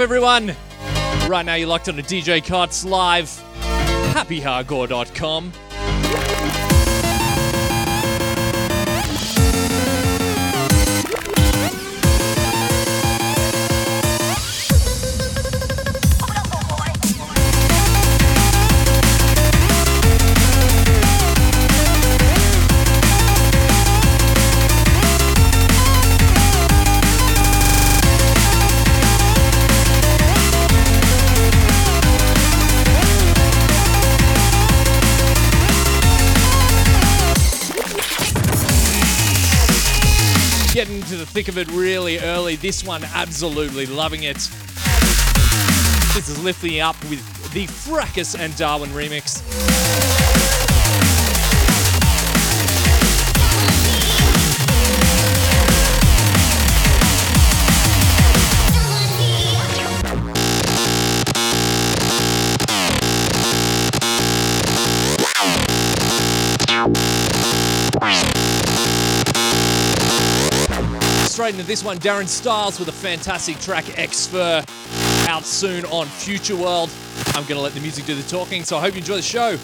everyone? Right now, you're locked on a DJ Cuts Live. HappyHardcore.com. thick of it really early. This one, absolutely loving it. This is lifting up with the Fracus and Darwin remix. Straight into this one, Darren Styles with a fantastic track, X Fur, out soon on Future World. I'm going to let the music do the talking, so I hope you enjoy the show.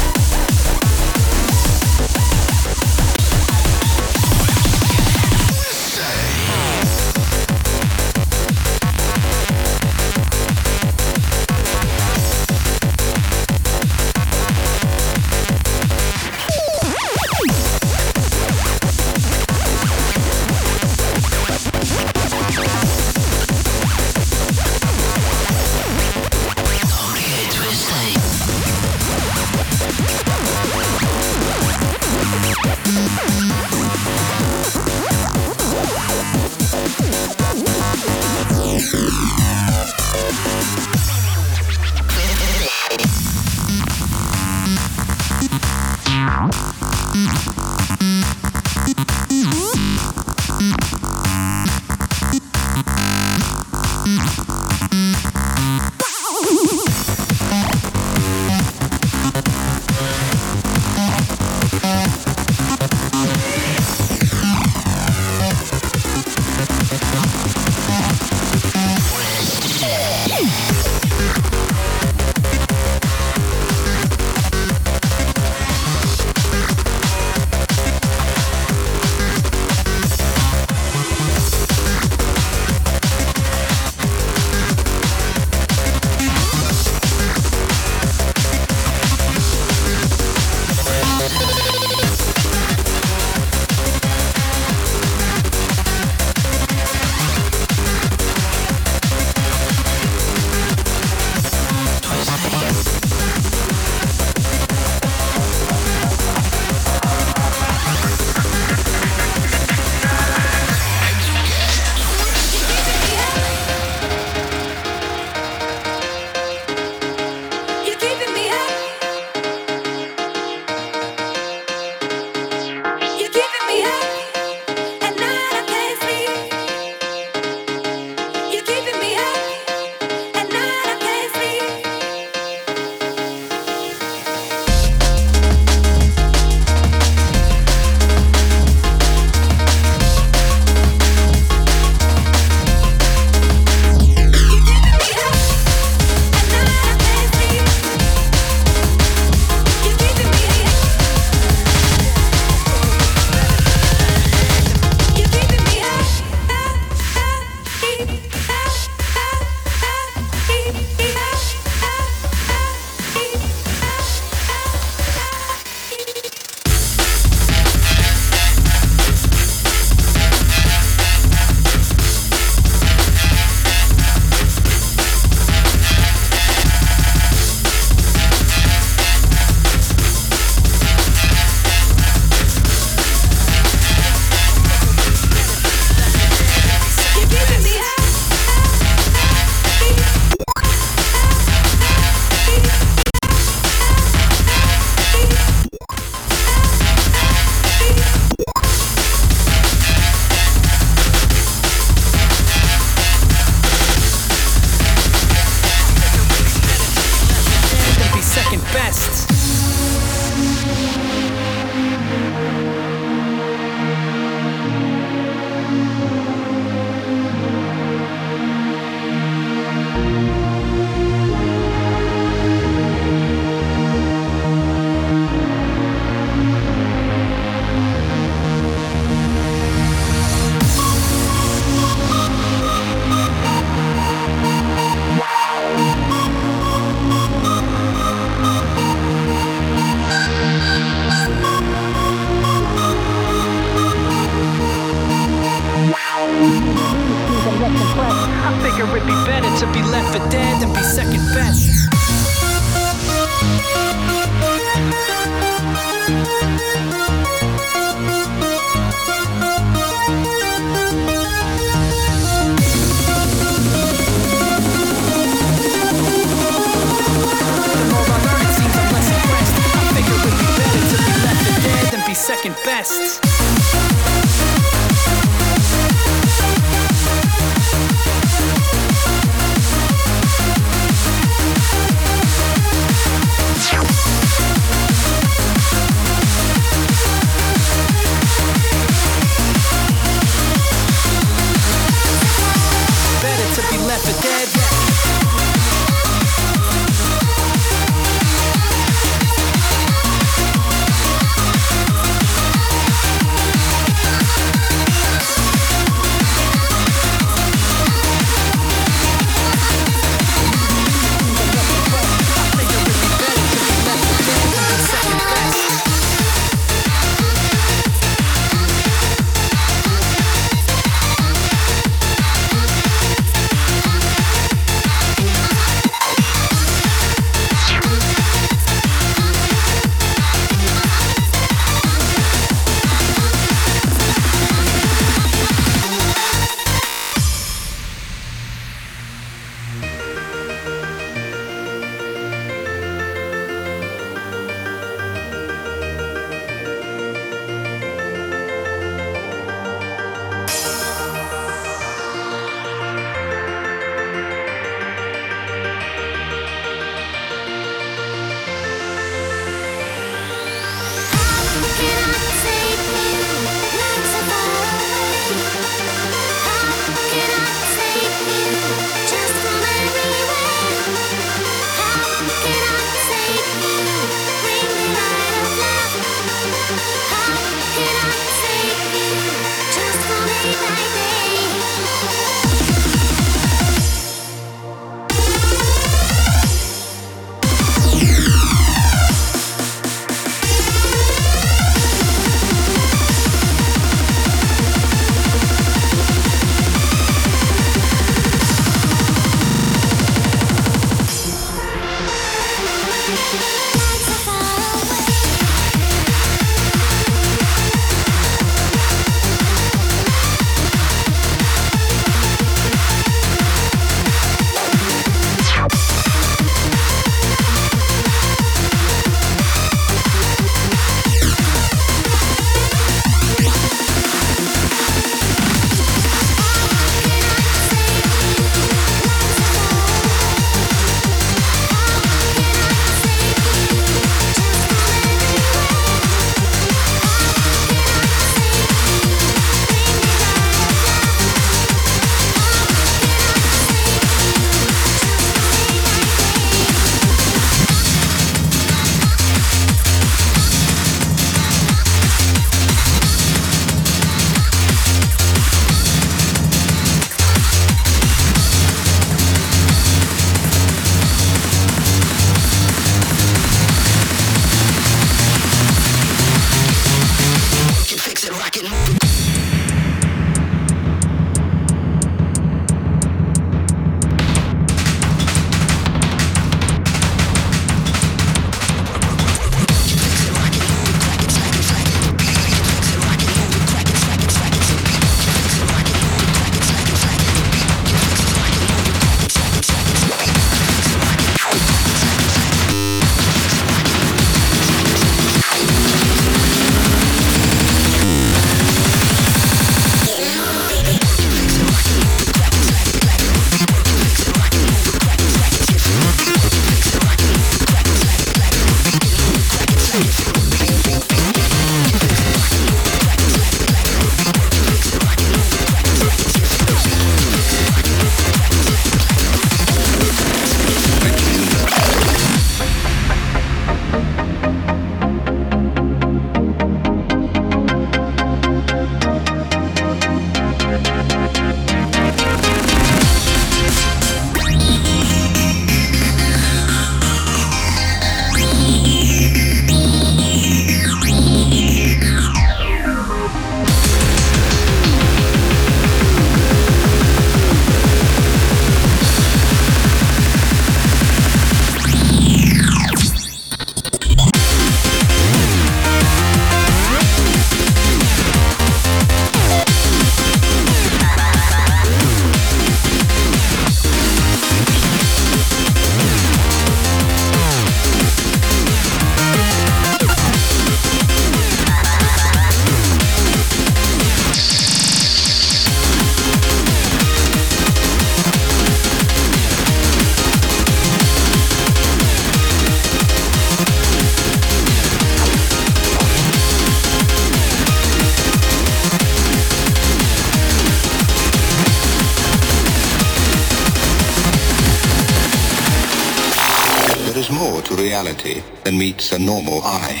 reality than meets a normal eye.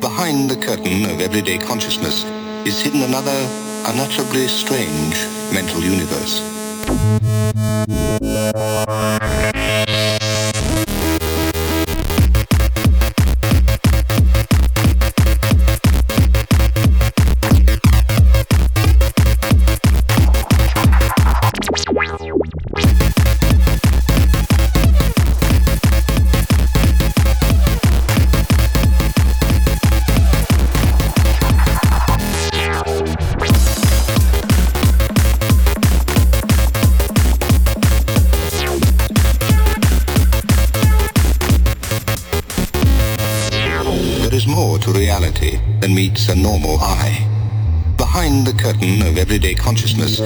Behind the curtain of everyday consciousness is hidden another unutterably strange mental universe. consciousness.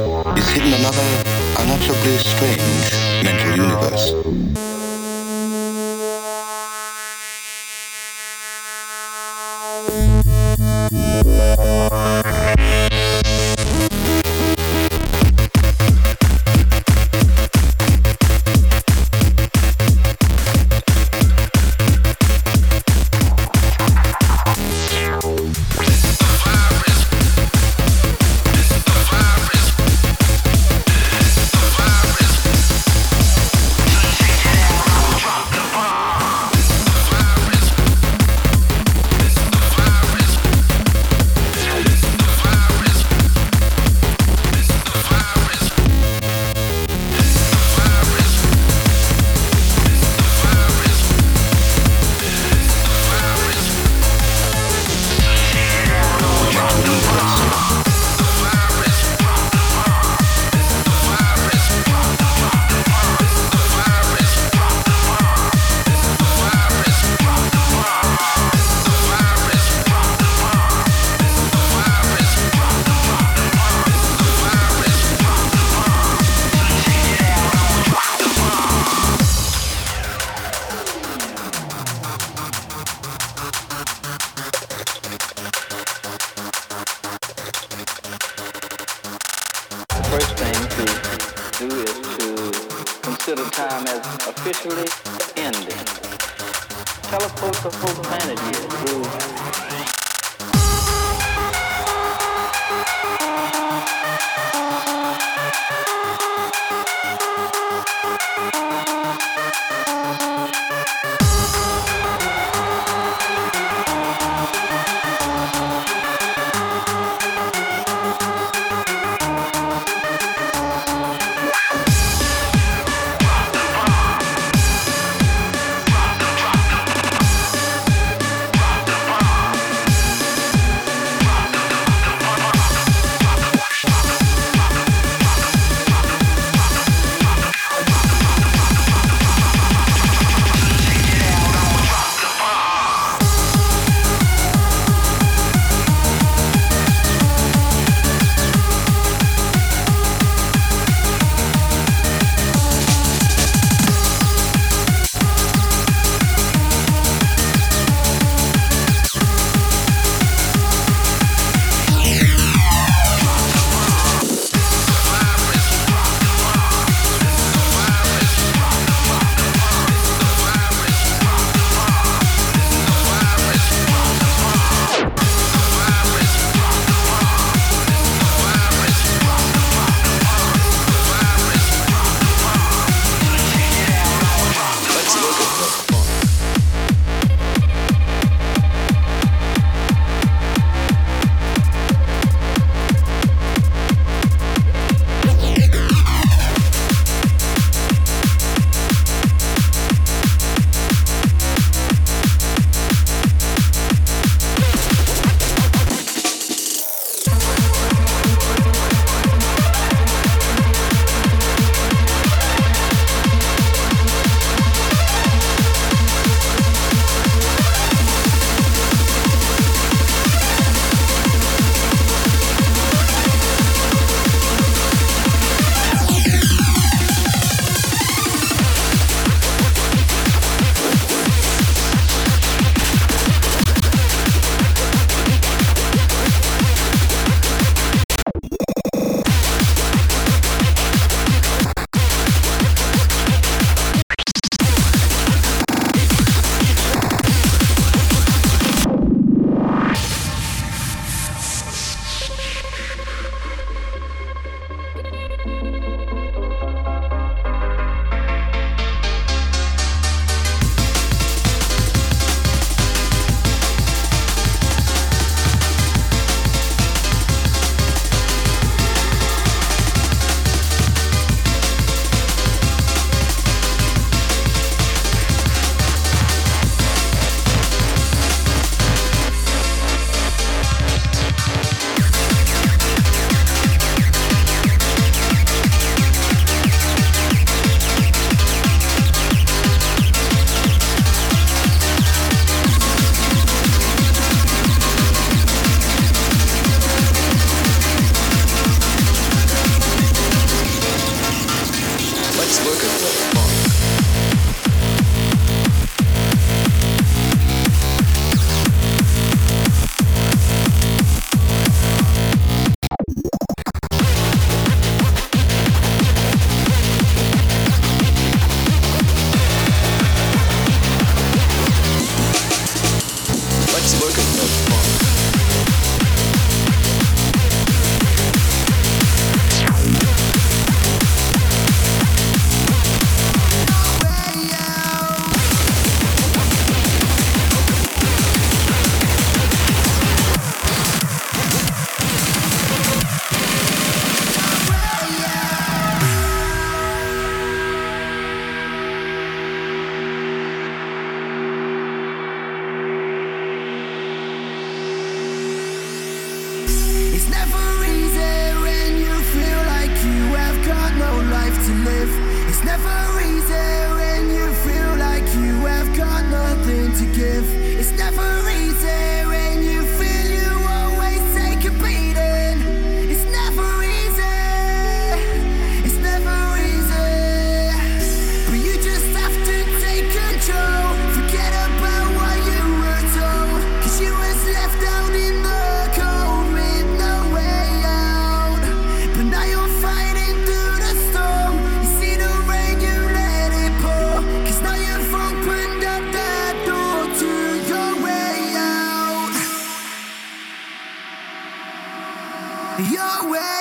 your way.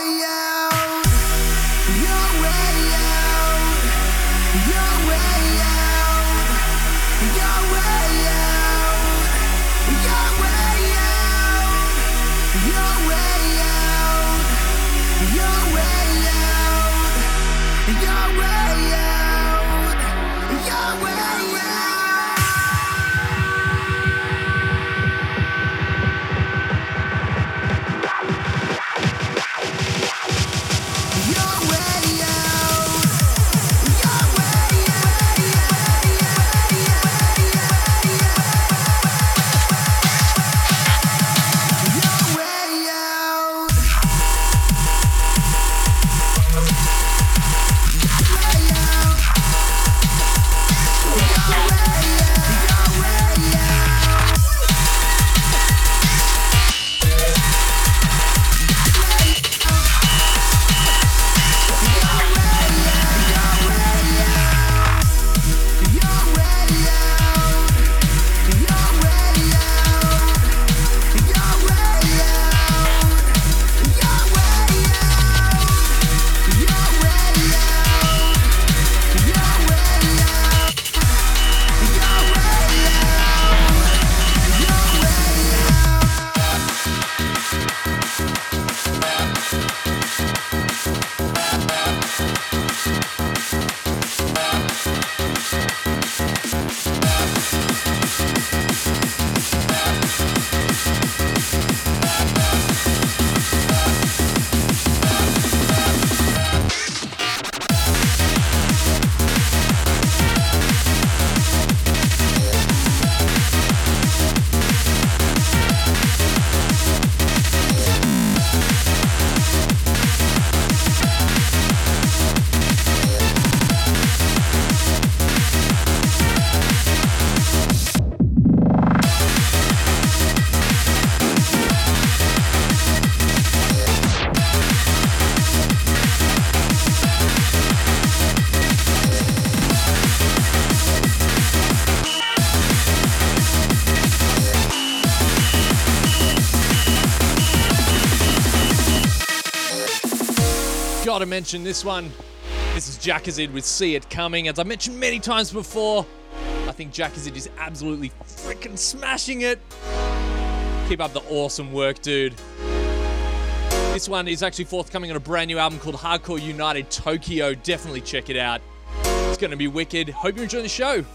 mention this one. This is Jakazid with See It Coming. As I mentioned many times before, I think Jakazid is absolutely freaking smashing it. Keep up the awesome work, dude. This one is actually forthcoming on a brand new album called Hardcore United Tokyo. Definitely check it out. It's going to be wicked. Hope you're enjoying the show.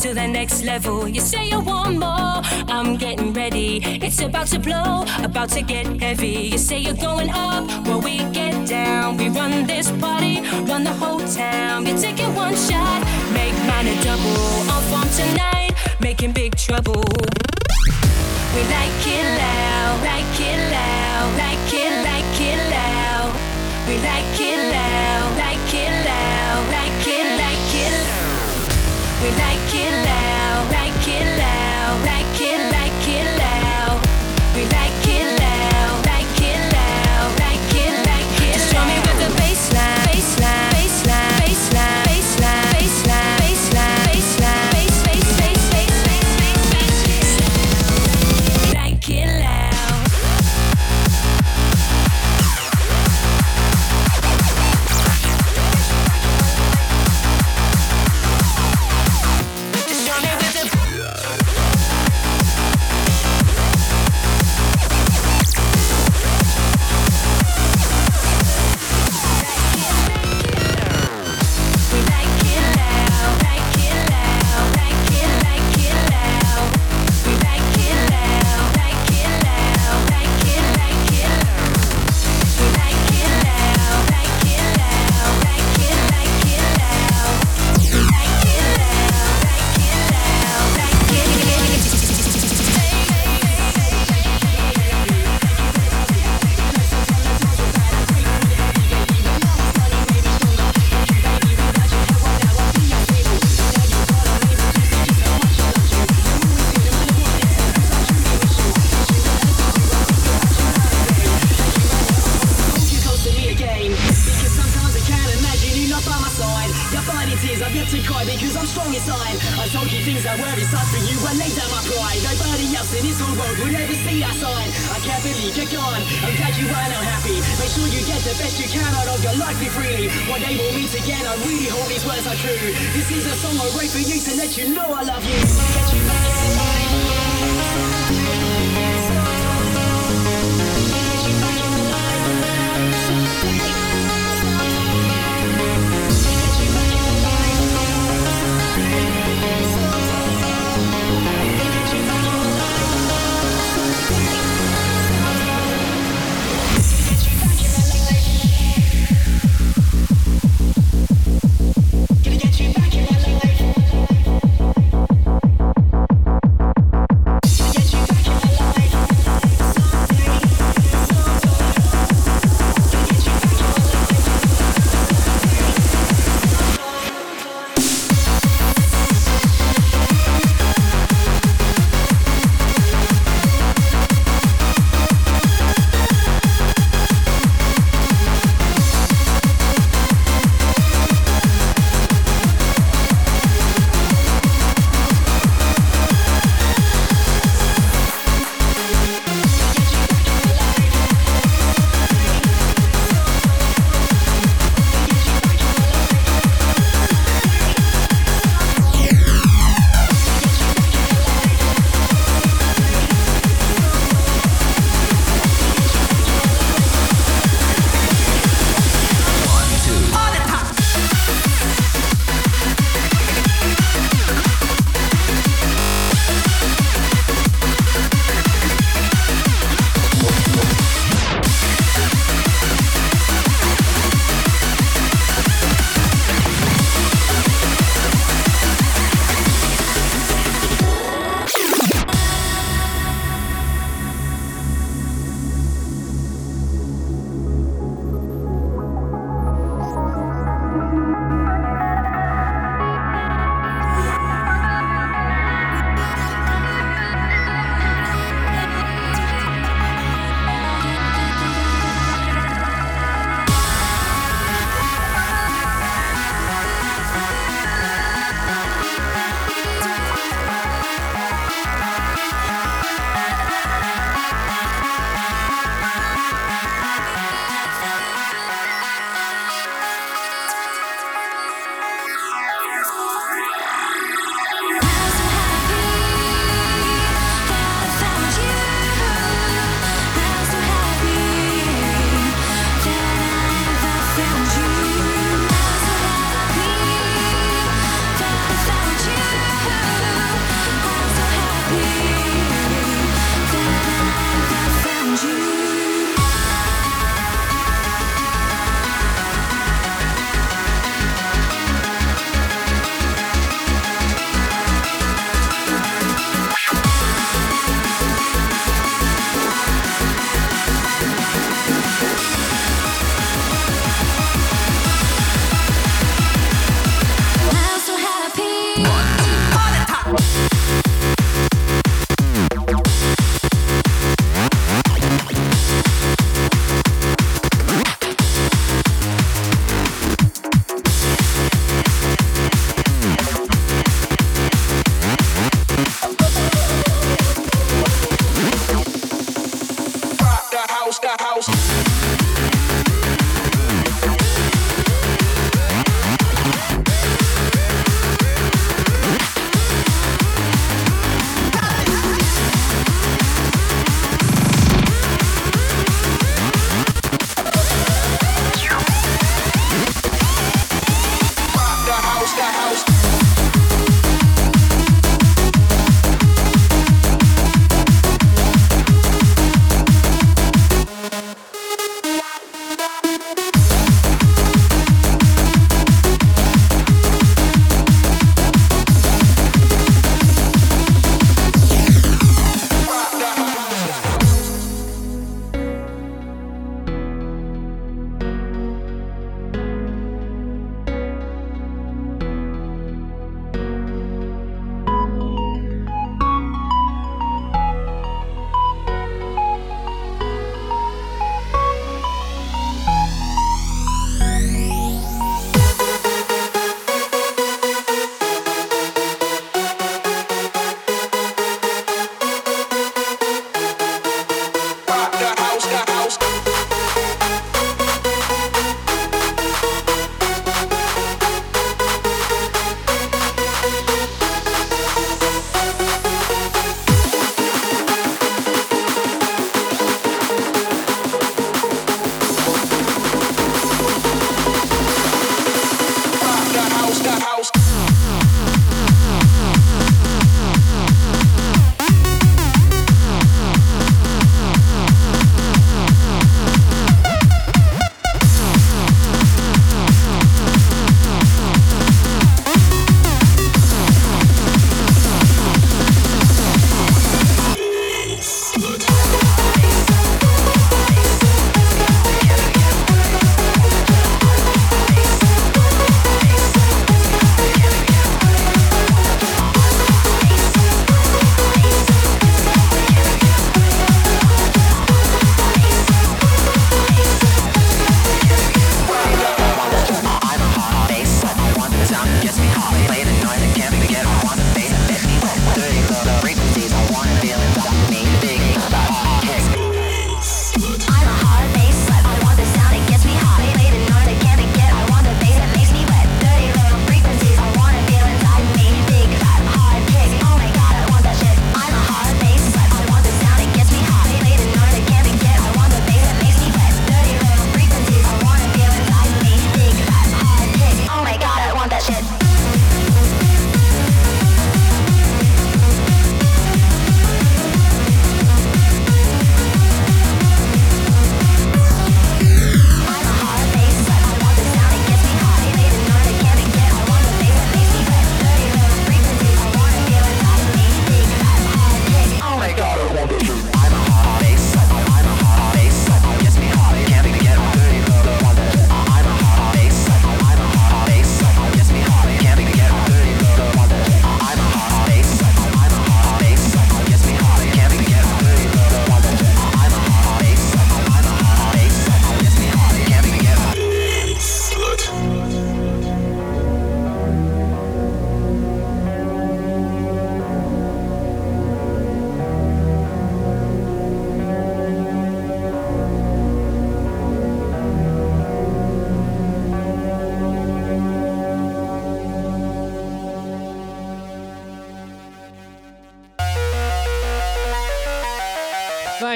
to the next level. You say you want more, I'm getting ready. It's about to blow, about to get heavy. You say you're going up, well, we get down. We run this party, run the whole town. You're taking one shot, make mine a double. Off on tonight, making big trouble. We like it loud, like it loud, like it, like it loud. We like it loud. We like it loud, like it loud, like it, like it loud. We like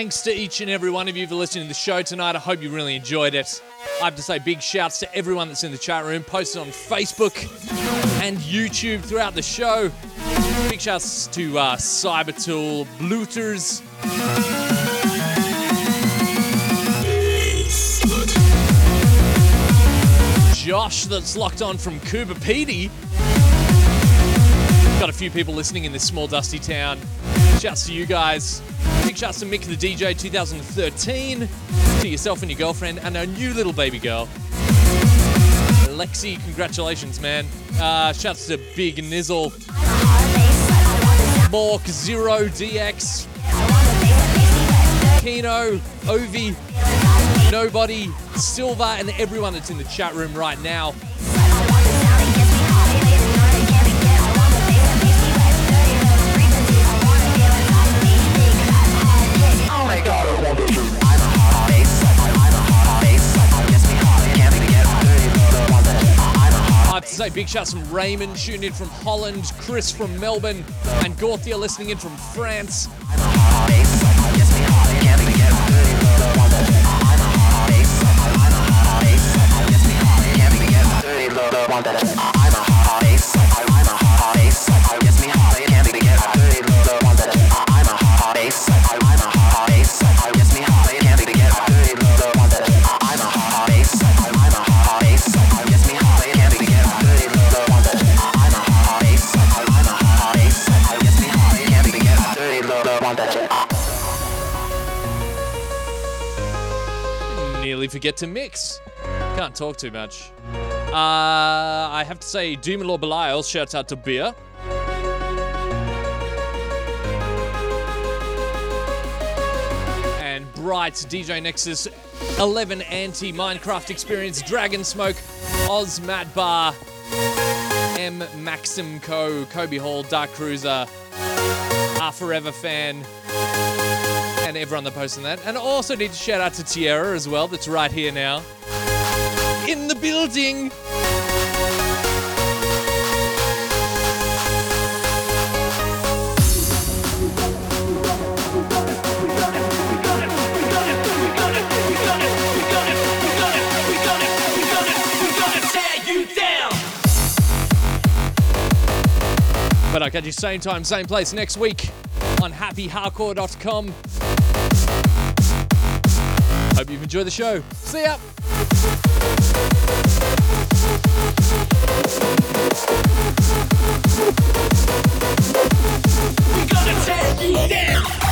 thanks to each and every one of you for listening to the show tonight. I hope you really enjoyed it. I have to say big shouts to everyone that's in the chat room, posted on Facebook and YouTube throughout the show. Big shouts to uh, Cybertool, Blooters, Josh that's locked on from Coober Pedy. Got a few people listening in this small dusty town. Shouts to you guys. Big shouts to Mick the DJ 2013, to yourself and your girlfriend, and our new little baby girl. Lexi, congratulations, man. Uh, shouts to Big Nizzle, Mork, Zero, DX, Kino, Ovi, Nobody, Silver, and everyone that's in the chat room right now. Have to say big shouts from Raymond tuning in from Holland, Chris from Melbourne, and Gorthia listening in from France. Forget to mix. Can't talk too much. Uh, I have to say, Demon Lord Belial shouts out to Beer. And Bright, DJ Nexus, 11 Anti, Minecraft Experience, Dragon Smoke, Oz Matt Bar, M Maxim Co, Kobe Hall, Dark Cruiser, our Forever Fan, and everyone that posted that. And also need to shout out to Tierra as well, that's right here now. In the building! But I'll catch you same time, same place next week on happyhardcore.com. Hope you've enjoyed the show. See ya! We gonna tear you down.